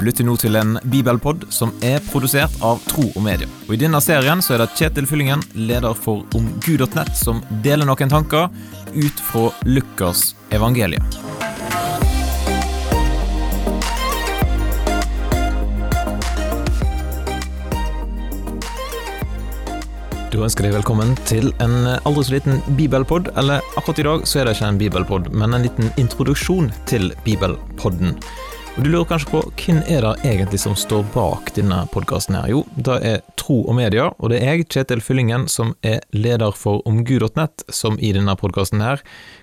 Du lytter nå til en bibelpod som er produsert av Tro og Media. Og I denne serien så er det Kjetil Fyllingen, leder for omgud.nett, som deler noen tanker ut fra Lukas evangelium. Da ønsker jeg velkommen til en aldri så liten bibelpod. Eller akkurat i dag så er det ikke en bibelpod, men en liten introduksjon til bibelpodden. Du lurer kanskje på hvem er det egentlig som står bak denne podkasten her? Jo, det er Tro og Media, og det er jeg, Kjetil Fyllingen, som er leder for omgud.nett, som i denne podkasten her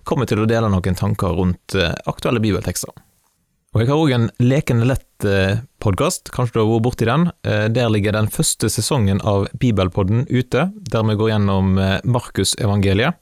kommer til å dele noen tanker rundt eh, aktuelle bibeltekster. Og jeg har òg en Lekende lett-podkast, kanskje du har vært borti den. Eh, Der ligger den første sesongen av Bibelpodden ute, der vi går gjennom eh, Markusevangeliet.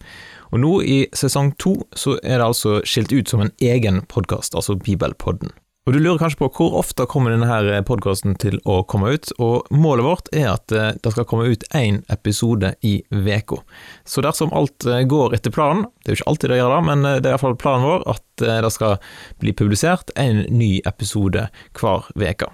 Og nå i sesong to så er det altså skilt ut som en egen podkast, altså Bibelpodden. Og du lurer kanskje på hvor ofte kommer denne podkasten til å komme ut, og målet vårt er at eh, det skal komme ut én episode i uka. Så dersom alt eh, går etter planen, det er jo ikke alltid det gjør det, men eh, det er iallfall planen vår at det skal bli publisert en ny episode hver uke.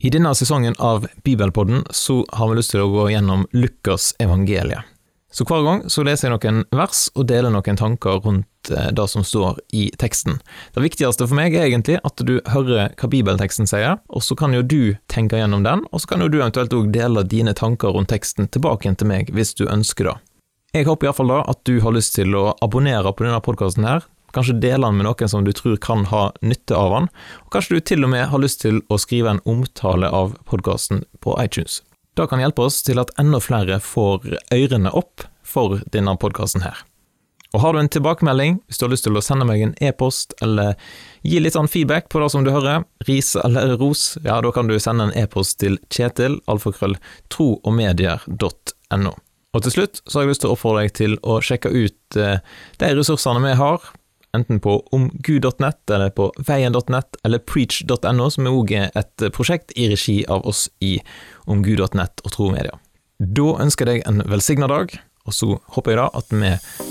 I denne sesongen av Bibelpodden så har vi lyst til å gå gjennom Lukas evangeliet. Så hver gang så leser jeg noen vers og deler noen tanker rundt eh, det som står i teksten. Det viktigste for meg er egentlig at du hører hva bibelteksten sier, og så kan jo du tenke gjennom den, og så kan jo du eventuelt òg dele dine tanker rundt teksten tilbake igjen til meg hvis du ønsker det. Jeg håper iallfall da at du har lyst til å abonnere på denne podkasten her, kanskje dele den med noen som du tror kan ha nytte av den, og kanskje du til og med har lyst til å skrive en omtale av podkasten på iTunes. Det kan hjelpe oss til at enda flere får ørene opp for denne podkasten her. Og Har du en tilbakemelding, hvis du har lyst til å sende meg en e-post eller gi litt sånn feedback på det som du hører, ris eller ros, ja, da kan du sende en e-post til kjetil, alfakrøll, troogmedier.no. Og til slutt så har jeg lyst til å oppfordre deg til å sjekke ut eh, de ressursene vi har, enten på omgud.nett eller på veien.nett eller preach.no, som òg er et prosjekt i regi av oss i omgud.nett og Tro Media. Da ønsker jeg deg en velsigna dag, og så håper jeg da at vi